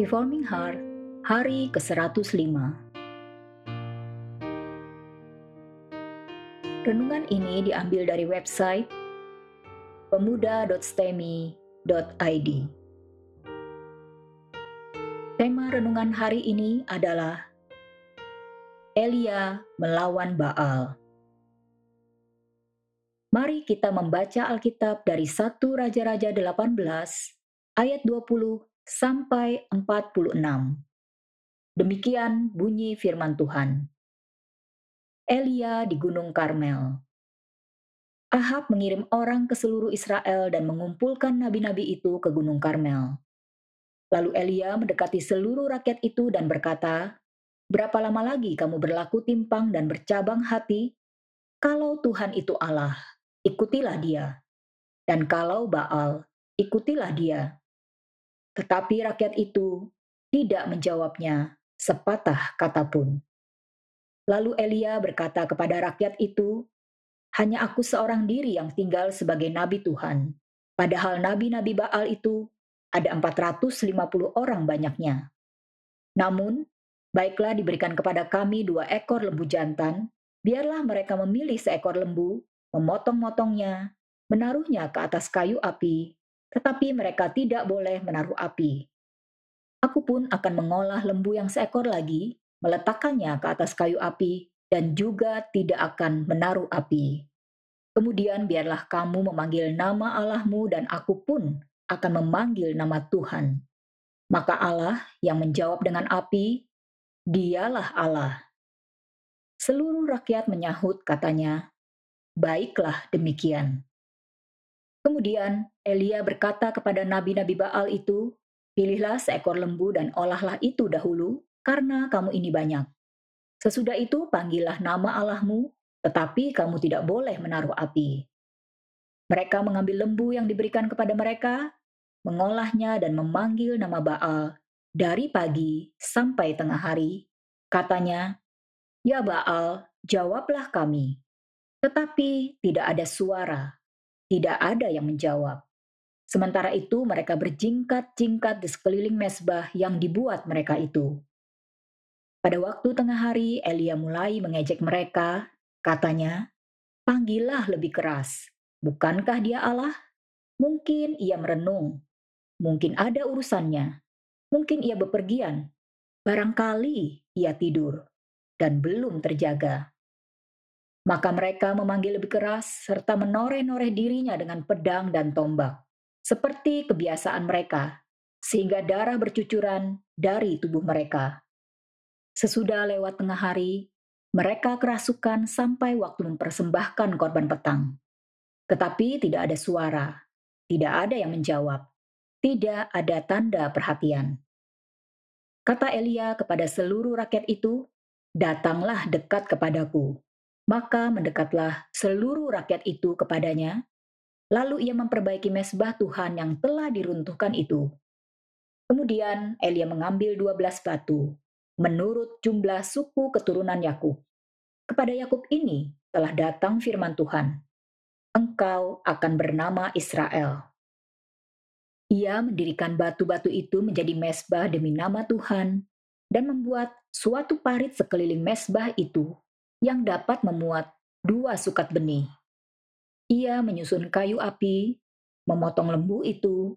Reforming Heart, hari ke-105. Renungan ini diambil dari website pemuda.stemi.id. Tema renungan hari ini adalah Elia melawan Baal. Mari kita membaca Alkitab dari 1 Raja-Raja 18 ayat 20 sampai 46. Demikian bunyi firman Tuhan. Elia di Gunung Karmel. Ahab mengirim orang ke seluruh Israel dan mengumpulkan nabi-nabi itu ke Gunung Karmel. Lalu Elia mendekati seluruh rakyat itu dan berkata, Berapa lama lagi kamu berlaku timpang dan bercabang hati? Kalau Tuhan itu Allah, ikutilah dia. Dan kalau Baal, ikutilah dia. Tetapi rakyat itu tidak menjawabnya sepatah kata pun. Lalu Elia berkata kepada rakyat itu, "Hanya aku seorang diri yang tinggal sebagai nabi Tuhan, padahal nabi-nabi Baal itu ada 450 orang banyaknya. Namun, baiklah diberikan kepada kami dua ekor lembu jantan, biarlah mereka memilih seekor lembu, memotong-motongnya, menaruhnya ke atas kayu api, tetapi mereka tidak boleh menaruh api. Aku pun akan mengolah lembu yang seekor lagi, meletakkannya ke atas kayu api, dan juga tidak akan menaruh api. Kemudian biarlah kamu memanggil nama Allahmu dan aku pun akan memanggil nama Tuhan. Maka Allah yang menjawab dengan api, dialah Allah. Seluruh rakyat menyahut katanya, baiklah demikian. Kemudian Elia berkata kepada nabi-nabi Baal itu, Pilihlah seekor lembu dan olahlah itu dahulu, karena kamu ini banyak. Sesudah itu panggillah nama Allahmu, tetapi kamu tidak boleh menaruh api. Mereka mengambil lembu yang diberikan kepada mereka, mengolahnya dan memanggil nama Baal dari pagi sampai tengah hari. Katanya, Ya Baal, jawablah kami. Tetapi tidak ada suara tidak ada yang menjawab. Sementara itu mereka berjingkat-jingkat di sekeliling mesbah yang dibuat mereka itu. Pada waktu tengah hari, Elia mulai mengejek mereka. Katanya, Panggillah lebih keras. Bukankah dia Allah? Mungkin ia merenung. Mungkin ada urusannya. Mungkin ia bepergian. Barangkali ia tidur dan belum terjaga. Maka mereka memanggil lebih keras serta menoreh-noreh dirinya dengan pedang dan tombak, seperti kebiasaan mereka, sehingga darah bercucuran dari tubuh mereka. Sesudah lewat tengah hari, mereka kerasukan sampai waktu mempersembahkan korban petang. Tetapi tidak ada suara, tidak ada yang menjawab, tidak ada tanda perhatian. Kata Elia kepada seluruh rakyat itu, "Datanglah dekat kepadaku." Maka mendekatlah seluruh rakyat itu kepadanya, lalu ia memperbaiki mesbah Tuhan yang telah diruntuhkan itu. Kemudian Elia mengambil dua belas batu, menurut jumlah suku keturunan Yakub. Kepada Yakub ini telah datang firman Tuhan, Engkau akan bernama Israel. Ia mendirikan batu-batu itu menjadi mesbah demi nama Tuhan dan membuat suatu parit sekeliling mesbah itu yang dapat memuat dua sukat benih. Ia menyusun kayu api, memotong lembu itu,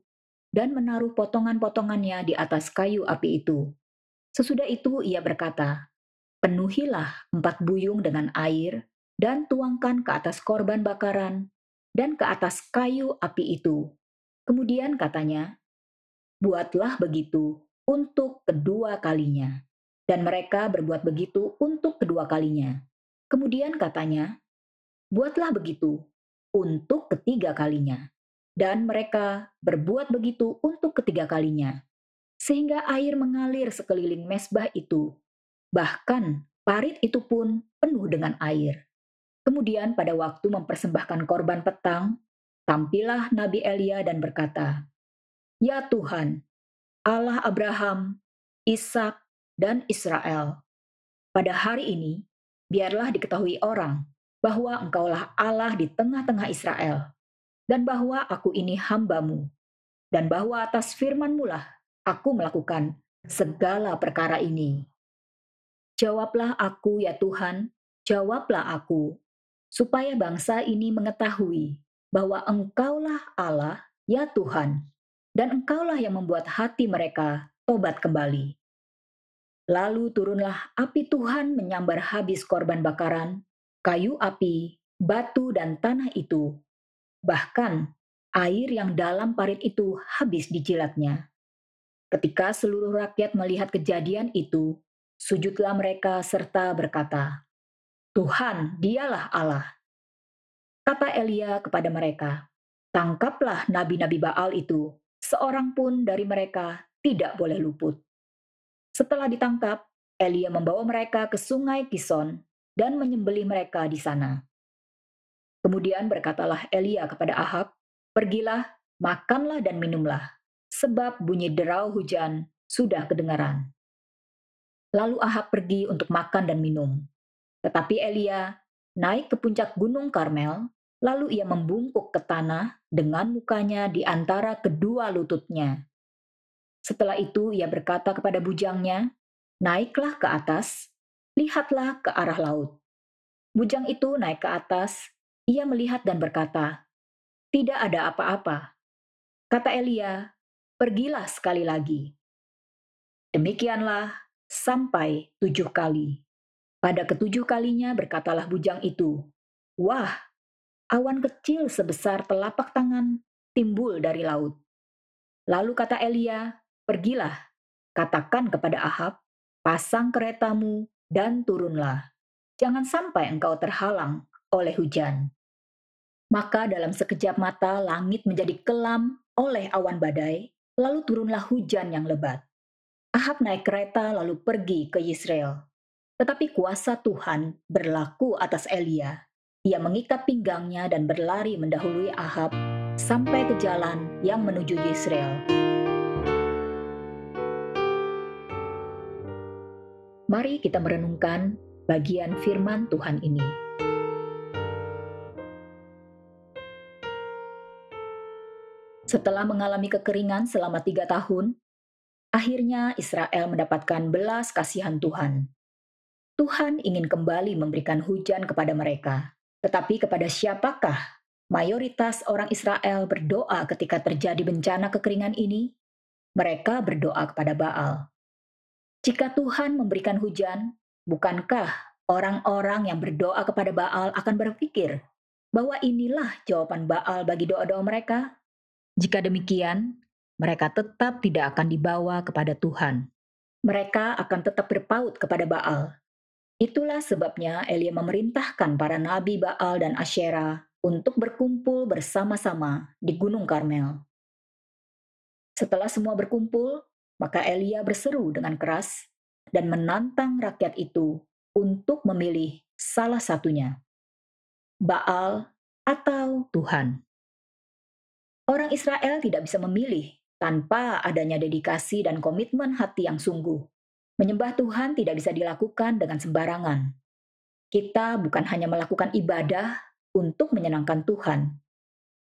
dan menaruh potongan-potongannya di atas kayu api itu. Sesudah itu ia berkata, Penuhilah empat buyung dengan air, dan tuangkan ke atas korban bakaran, dan ke atas kayu api itu. Kemudian katanya, Buatlah begitu untuk kedua kalinya. Dan mereka berbuat begitu untuk kedua kalinya. Kemudian katanya, buatlah begitu untuk ketiga kalinya. Dan mereka berbuat begitu untuk ketiga kalinya. Sehingga air mengalir sekeliling mesbah itu. Bahkan parit itu pun penuh dengan air. Kemudian pada waktu mempersembahkan korban petang, tampillah Nabi Elia dan berkata, Ya Tuhan, Allah Abraham, Ishak, dan Israel, pada hari ini biarlah diketahui orang bahwa engkaulah Allah di tengah-tengah Israel, dan bahwa aku ini hambamu, dan bahwa atas firmanmu lah aku melakukan segala perkara ini. Jawablah aku ya Tuhan, jawablah aku, supaya bangsa ini mengetahui bahwa Engkaulah Allah, ya Tuhan, dan Engkaulah yang membuat hati mereka tobat kembali. Lalu turunlah api Tuhan menyambar habis korban bakaran, kayu api, batu, dan tanah itu. Bahkan air yang dalam parit itu habis dijilatnya. Ketika seluruh rakyat melihat kejadian itu, sujudlah mereka serta berkata, Tuhan, dialah Allah. Kata Elia kepada mereka, tangkaplah nabi-nabi Baal itu, seorang pun dari mereka tidak boleh luput. Setelah ditangkap, Elia membawa mereka ke sungai Kison dan menyembelih mereka di sana. Kemudian berkatalah Elia kepada Ahab, Pergilah, makanlah dan minumlah, sebab bunyi derau hujan sudah kedengaran. Lalu Ahab pergi untuk makan dan minum. Tetapi Elia naik ke puncak gunung Karmel, lalu ia membungkuk ke tanah dengan mukanya di antara kedua lututnya. Setelah itu ia berkata kepada bujangnya, Naiklah ke atas, lihatlah ke arah laut. Bujang itu naik ke atas, ia melihat dan berkata, Tidak ada apa-apa. Kata Elia, Pergilah sekali lagi. Demikianlah sampai tujuh kali. Pada ketujuh kalinya berkatalah bujang itu, Wah, awan kecil sebesar telapak tangan timbul dari laut. Lalu kata Elia, Pergilah, katakan kepada Ahab, pasang keretamu dan turunlah. Jangan sampai engkau terhalang oleh hujan. Maka dalam sekejap mata langit menjadi kelam oleh awan badai, lalu turunlah hujan yang lebat. Ahab naik kereta lalu pergi ke Israel. Tetapi kuasa Tuhan berlaku atas Elia. Ia mengikat pinggangnya dan berlari mendahului Ahab sampai ke jalan yang menuju Israel. Mari kita merenungkan bagian firman Tuhan ini. Setelah mengalami kekeringan selama tiga tahun, Akhirnya Israel mendapatkan belas kasihan Tuhan. Tuhan ingin kembali memberikan hujan kepada mereka. Tetapi kepada siapakah mayoritas orang Israel berdoa ketika terjadi bencana kekeringan ini? Mereka berdoa kepada Baal. Jika Tuhan memberikan hujan, bukankah orang-orang yang berdoa kepada Baal akan berpikir bahwa inilah jawaban Baal bagi doa-doa mereka? Jika demikian, mereka tetap tidak akan dibawa kepada Tuhan. Mereka akan tetap berpaut kepada Baal. Itulah sebabnya Elia memerintahkan para nabi Baal dan Asyera untuk berkumpul bersama-sama di Gunung Karmel. Setelah semua berkumpul, maka Elia berseru dengan keras dan menantang rakyat itu untuk memilih salah satunya, Baal atau Tuhan. Orang Israel tidak bisa memilih tanpa adanya dedikasi dan komitmen hati yang sungguh. Menyembah Tuhan tidak bisa dilakukan dengan sembarangan. Kita bukan hanya melakukan ibadah untuk menyenangkan Tuhan,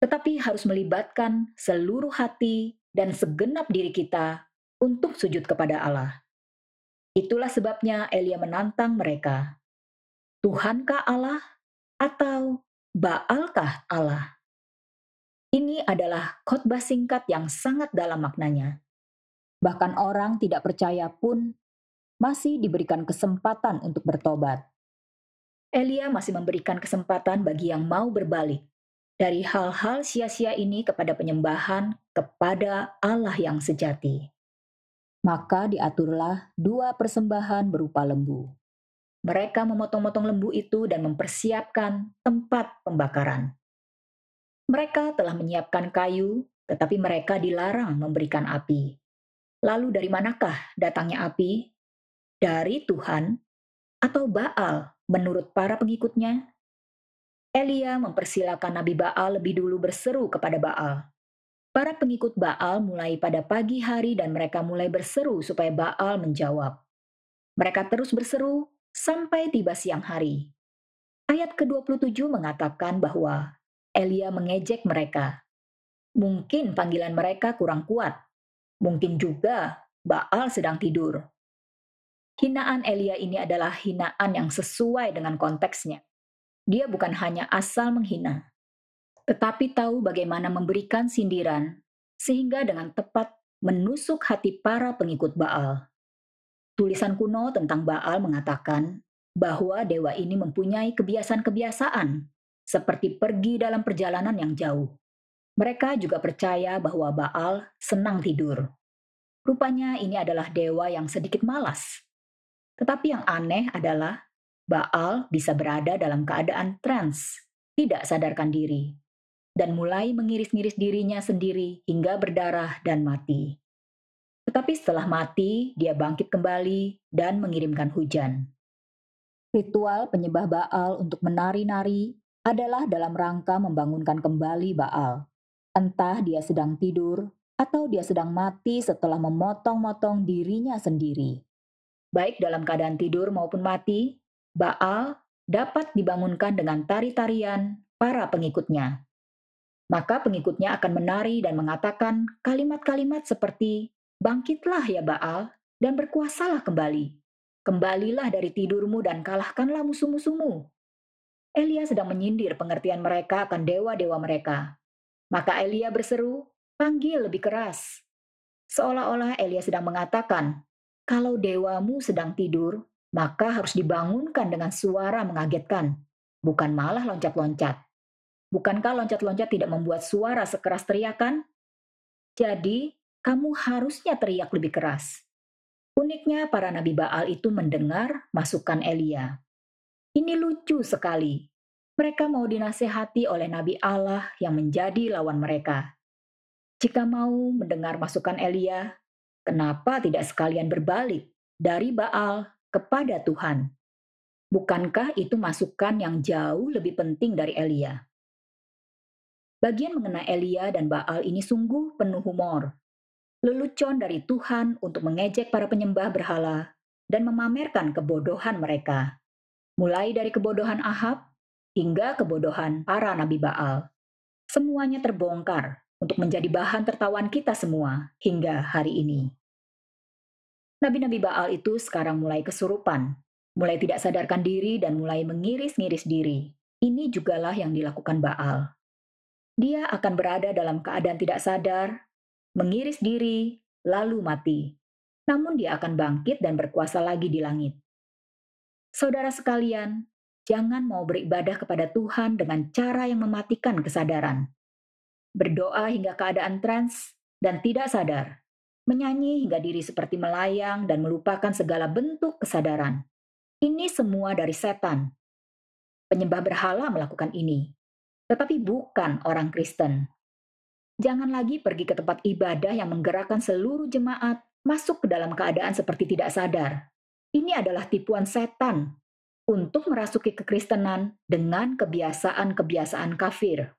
tetapi harus melibatkan seluruh hati dan segenap diri kita untuk sujud kepada Allah. Itulah sebabnya Elia menantang mereka. Tuhankah Allah atau Baalkah Allah? Ini adalah khotbah singkat yang sangat dalam maknanya. Bahkan orang tidak percaya pun masih diberikan kesempatan untuk bertobat. Elia masih memberikan kesempatan bagi yang mau berbalik dari hal-hal sia-sia ini kepada penyembahan kepada Allah yang sejati. Maka diaturlah dua persembahan berupa lembu. Mereka memotong-motong lembu itu dan mempersiapkan tempat pembakaran. Mereka telah menyiapkan kayu, tetapi mereka dilarang memberikan api. Lalu dari manakah datangnya api? Dari Tuhan atau Baal menurut para pengikutnya? Elia mempersilahkan Nabi Baal lebih dulu berseru kepada Baal. Para pengikut Baal mulai pada pagi hari dan mereka mulai berseru supaya Baal menjawab. Mereka terus berseru sampai tiba siang hari. Ayat ke-27 mengatakan bahwa Elia mengejek mereka. Mungkin panggilan mereka kurang kuat. Mungkin juga Baal sedang tidur. Hinaan Elia ini adalah hinaan yang sesuai dengan konteksnya. Dia bukan hanya asal menghina, tetapi tahu bagaimana memberikan sindiran sehingga dengan tepat menusuk hati para pengikut Baal. Tulisan kuno tentang Baal mengatakan bahwa dewa ini mempunyai kebiasaan-kebiasaan, seperti pergi dalam perjalanan yang jauh. Mereka juga percaya bahwa Baal senang tidur. Rupanya ini adalah dewa yang sedikit malas. Tetapi yang aneh adalah Baal bisa berada dalam keadaan trans, tidak sadarkan diri, dan mulai mengiris-ngiris dirinya sendiri hingga berdarah dan mati. Tetapi setelah mati, dia bangkit kembali dan mengirimkan hujan. Ritual penyembah Baal untuk menari-nari adalah dalam rangka membangunkan kembali Baal. Entah dia sedang tidur atau dia sedang mati setelah memotong-motong dirinya sendiri. Baik dalam keadaan tidur maupun mati, Baal dapat dibangunkan dengan tari-tarian para pengikutnya. Maka pengikutnya akan menari dan mengatakan kalimat-kalimat seperti Bangkitlah ya Baal, dan berkuasalah kembali. Kembalilah dari tidurmu dan kalahkanlah musuh-musuhmu. Elia sedang menyindir pengertian mereka akan dewa-dewa mereka. Maka Elia berseru, panggil lebih keras. Seolah-olah Elia sedang mengatakan, kalau dewamu sedang tidur, maka harus dibangunkan dengan suara mengagetkan, bukan malah loncat-loncat. Bukankah loncat-loncat tidak membuat suara sekeras teriakan? Jadi, kamu harusnya teriak lebih keras. Uniknya para nabi Baal itu mendengar masukan Elia. Ini lucu sekali. Mereka mau dinasehati oleh nabi Allah yang menjadi lawan mereka. Jika mau mendengar masukan Elia, kenapa tidak sekalian berbalik dari Baal kepada Tuhan? Bukankah itu masukan yang jauh lebih penting dari Elia? Bagian mengenai Elia dan Baal ini sungguh penuh humor lelucon dari Tuhan untuk mengejek para penyembah berhala dan memamerkan kebodohan mereka, mulai dari kebodohan Ahab hingga kebodohan para nabi Baal. Semuanya terbongkar untuk menjadi bahan tertawan kita semua hingga hari ini. Nabi-nabi Baal itu sekarang mulai kesurupan, mulai tidak sadarkan diri dan mulai mengiris-ngiris diri. Ini jugalah yang dilakukan Baal. Dia akan berada dalam keadaan tidak sadar mengiris diri, lalu mati. Namun dia akan bangkit dan berkuasa lagi di langit. Saudara sekalian, jangan mau beribadah kepada Tuhan dengan cara yang mematikan kesadaran. Berdoa hingga keadaan trans dan tidak sadar. Menyanyi hingga diri seperti melayang dan melupakan segala bentuk kesadaran. Ini semua dari setan. Penyembah berhala melakukan ini, tetapi bukan orang Kristen. Jangan lagi pergi ke tempat ibadah yang menggerakkan seluruh jemaat masuk ke dalam keadaan seperti tidak sadar. Ini adalah tipuan setan untuk merasuki kekristenan dengan kebiasaan-kebiasaan kafir.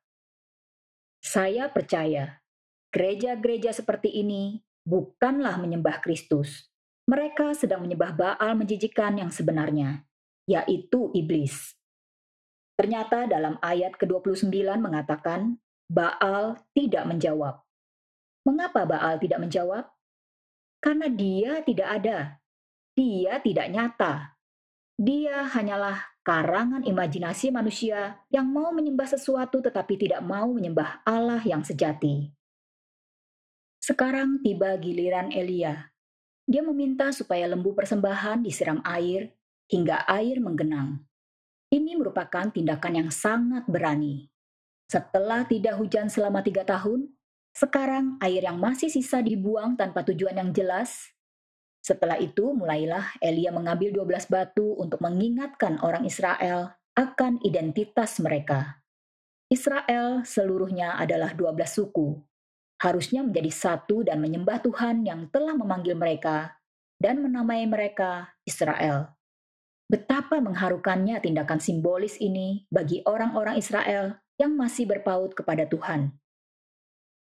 Saya percaya gereja-gereja seperti ini bukanlah menyembah Kristus. Mereka sedang menyembah Baal menjijikan yang sebenarnya, yaitu iblis. Ternyata dalam ayat ke-29 mengatakan, Baal tidak menjawab. Mengapa Baal tidak menjawab? Karena dia tidak ada. Dia tidak nyata. Dia hanyalah karangan imajinasi manusia yang mau menyembah sesuatu tetapi tidak mau menyembah Allah yang sejati. Sekarang tiba giliran Elia. Dia meminta supaya lembu persembahan disiram air hingga air menggenang. Ini merupakan tindakan yang sangat berani. Setelah tidak hujan selama tiga tahun, sekarang air yang masih sisa dibuang tanpa tujuan yang jelas. Setelah itu, mulailah Elia mengambil 12 batu untuk mengingatkan orang Israel akan identitas mereka. Israel seluruhnya adalah 12 suku, harusnya menjadi satu dan menyembah Tuhan yang telah memanggil mereka dan menamai mereka Israel. Betapa mengharukannya tindakan simbolis ini bagi orang-orang Israel yang masih berpaut kepada Tuhan.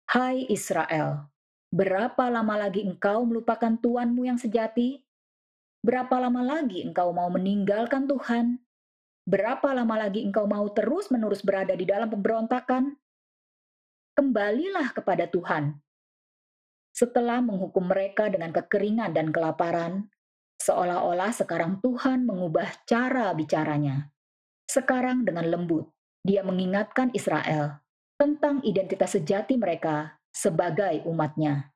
Hai Israel, berapa lama lagi engkau melupakan Tuhanmu yang sejati? Berapa lama lagi engkau mau meninggalkan Tuhan? Berapa lama lagi engkau mau terus-menerus berada di dalam pemberontakan? Kembalilah kepada Tuhan. Setelah menghukum mereka dengan kekeringan dan kelaparan, seolah-olah sekarang Tuhan mengubah cara bicaranya. Sekarang dengan lembut, dia mengingatkan Israel tentang identitas sejati mereka sebagai umatnya.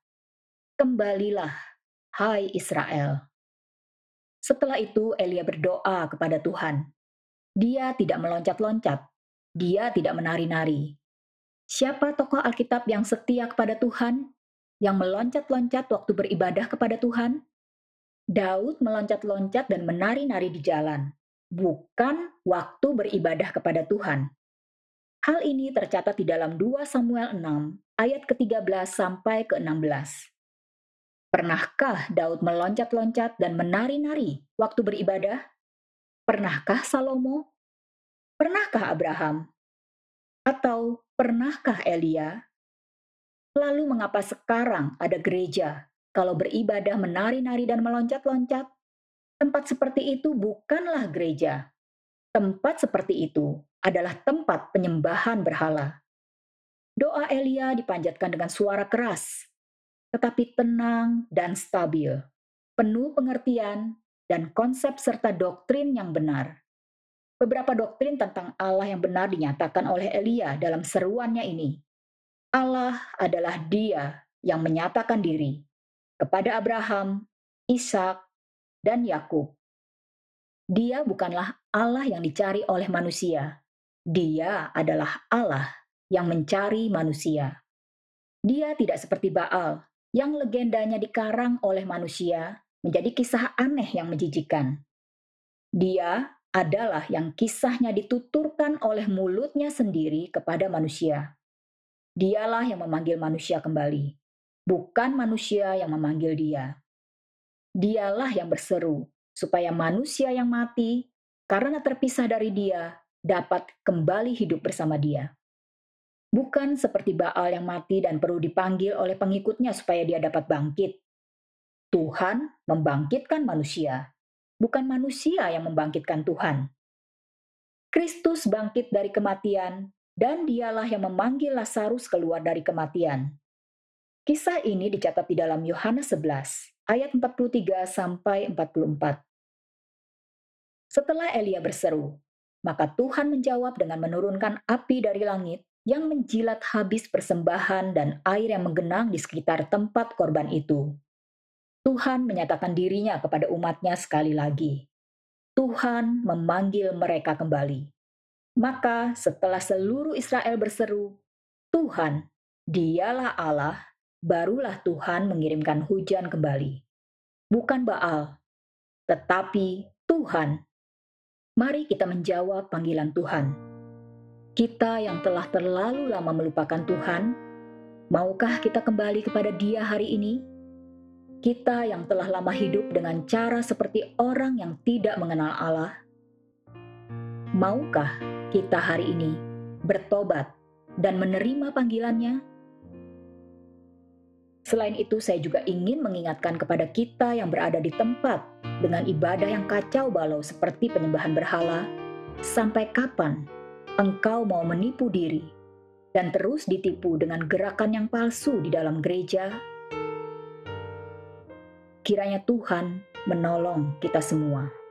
Kembalilah, hai Israel. Setelah itu Elia berdoa kepada Tuhan. Dia tidak meloncat-loncat, dia tidak menari-nari. Siapa tokoh Alkitab yang setia kepada Tuhan, yang meloncat-loncat waktu beribadah kepada Tuhan? Daud meloncat-loncat dan menari-nari di jalan, bukan waktu beribadah kepada Tuhan. Hal ini tercatat di dalam 2 Samuel 6 ayat ke-13 sampai ke-16. Pernahkah Daud meloncat-loncat dan menari-nari waktu beribadah? Pernahkah Salomo? Pernahkah Abraham? Atau pernahkah Elia? Lalu mengapa sekarang ada gereja kalau beribadah menari-nari dan meloncat-loncat? Tempat seperti itu bukanlah gereja. Tempat seperti itu adalah tempat penyembahan berhala. Doa Elia dipanjatkan dengan suara keras tetapi tenang dan stabil, penuh pengertian dan konsep serta doktrin yang benar. Beberapa doktrin tentang Allah yang benar dinyatakan oleh Elia dalam seruannya ini. Allah adalah Dia yang menyatakan diri kepada Abraham, Ishak, dan Yakub. Dia bukanlah Allah yang dicari oleh manusia. Dia adalah Allah yang mencari manusia. Dia tidak seperti Baal yang legendanya dikarang oleh manusia menjadi kisah aneh yang menjijikan. Dia adalah yang kisahnya dituturkan oleh mulutnya sendiri kepada manusia. Dialah yang memanggil manusia kembali, bukan manusia yang memanggil dia. Dialah yang berseru supaya manusia yang mati karena terpisah dari dia dapat kembali hidup bersama dia bukan seperti Baal yang mati dan perlu dipanggil oleh pengikutnya supaya dia dapat bangkit. Tuhan membangkitkan manusia, bukan manusia yang membangkitkan Tuhan. Kristus bangkit dari kematian, dan dialah yang memanggil Lazarus keluar dari kematian. Kisah ini dicatat di dalam Yohanes 11, ayat 43 sampai 44. Setelah Elia berseru, maka Tuhan menjawab dengan menurunkan api dari langit yang menjilat habis persembahan dan air yang menggenang di sekitar tempat korban itu. Tuhan menyatakan dirinya kepada umatnya sekali lagi. Tuhan memanggil mereka kembali. Maka setelah seluruh Israel berseru, Tuhan, dialah Allah, barulah Tuhan mengirimkan hujan kembali. Bukan Baal, tetapi Tuhan. Mari kita menjawab panggilan Tuhan kita yang telah terlalu lama melupakan Tuhan, maukah kita kembali kepada Dia hari ini? Kita yang telah lama hidup dengan cara seperti orang yang tidak mengenal Allah, maukah kita hari ini bertobat dan menerima panggilannya? Selain itu, saya juga ingin mengingatkan kepada kita yang berada di tempat dengan ibadah yang kacau balau seperti penyembahan berhala, sampai kapan engkau mau menipu diri dan terus ditipu dengan gerakan yang palsu di dalam gereja, kiranya Tuhan menolong kita semua.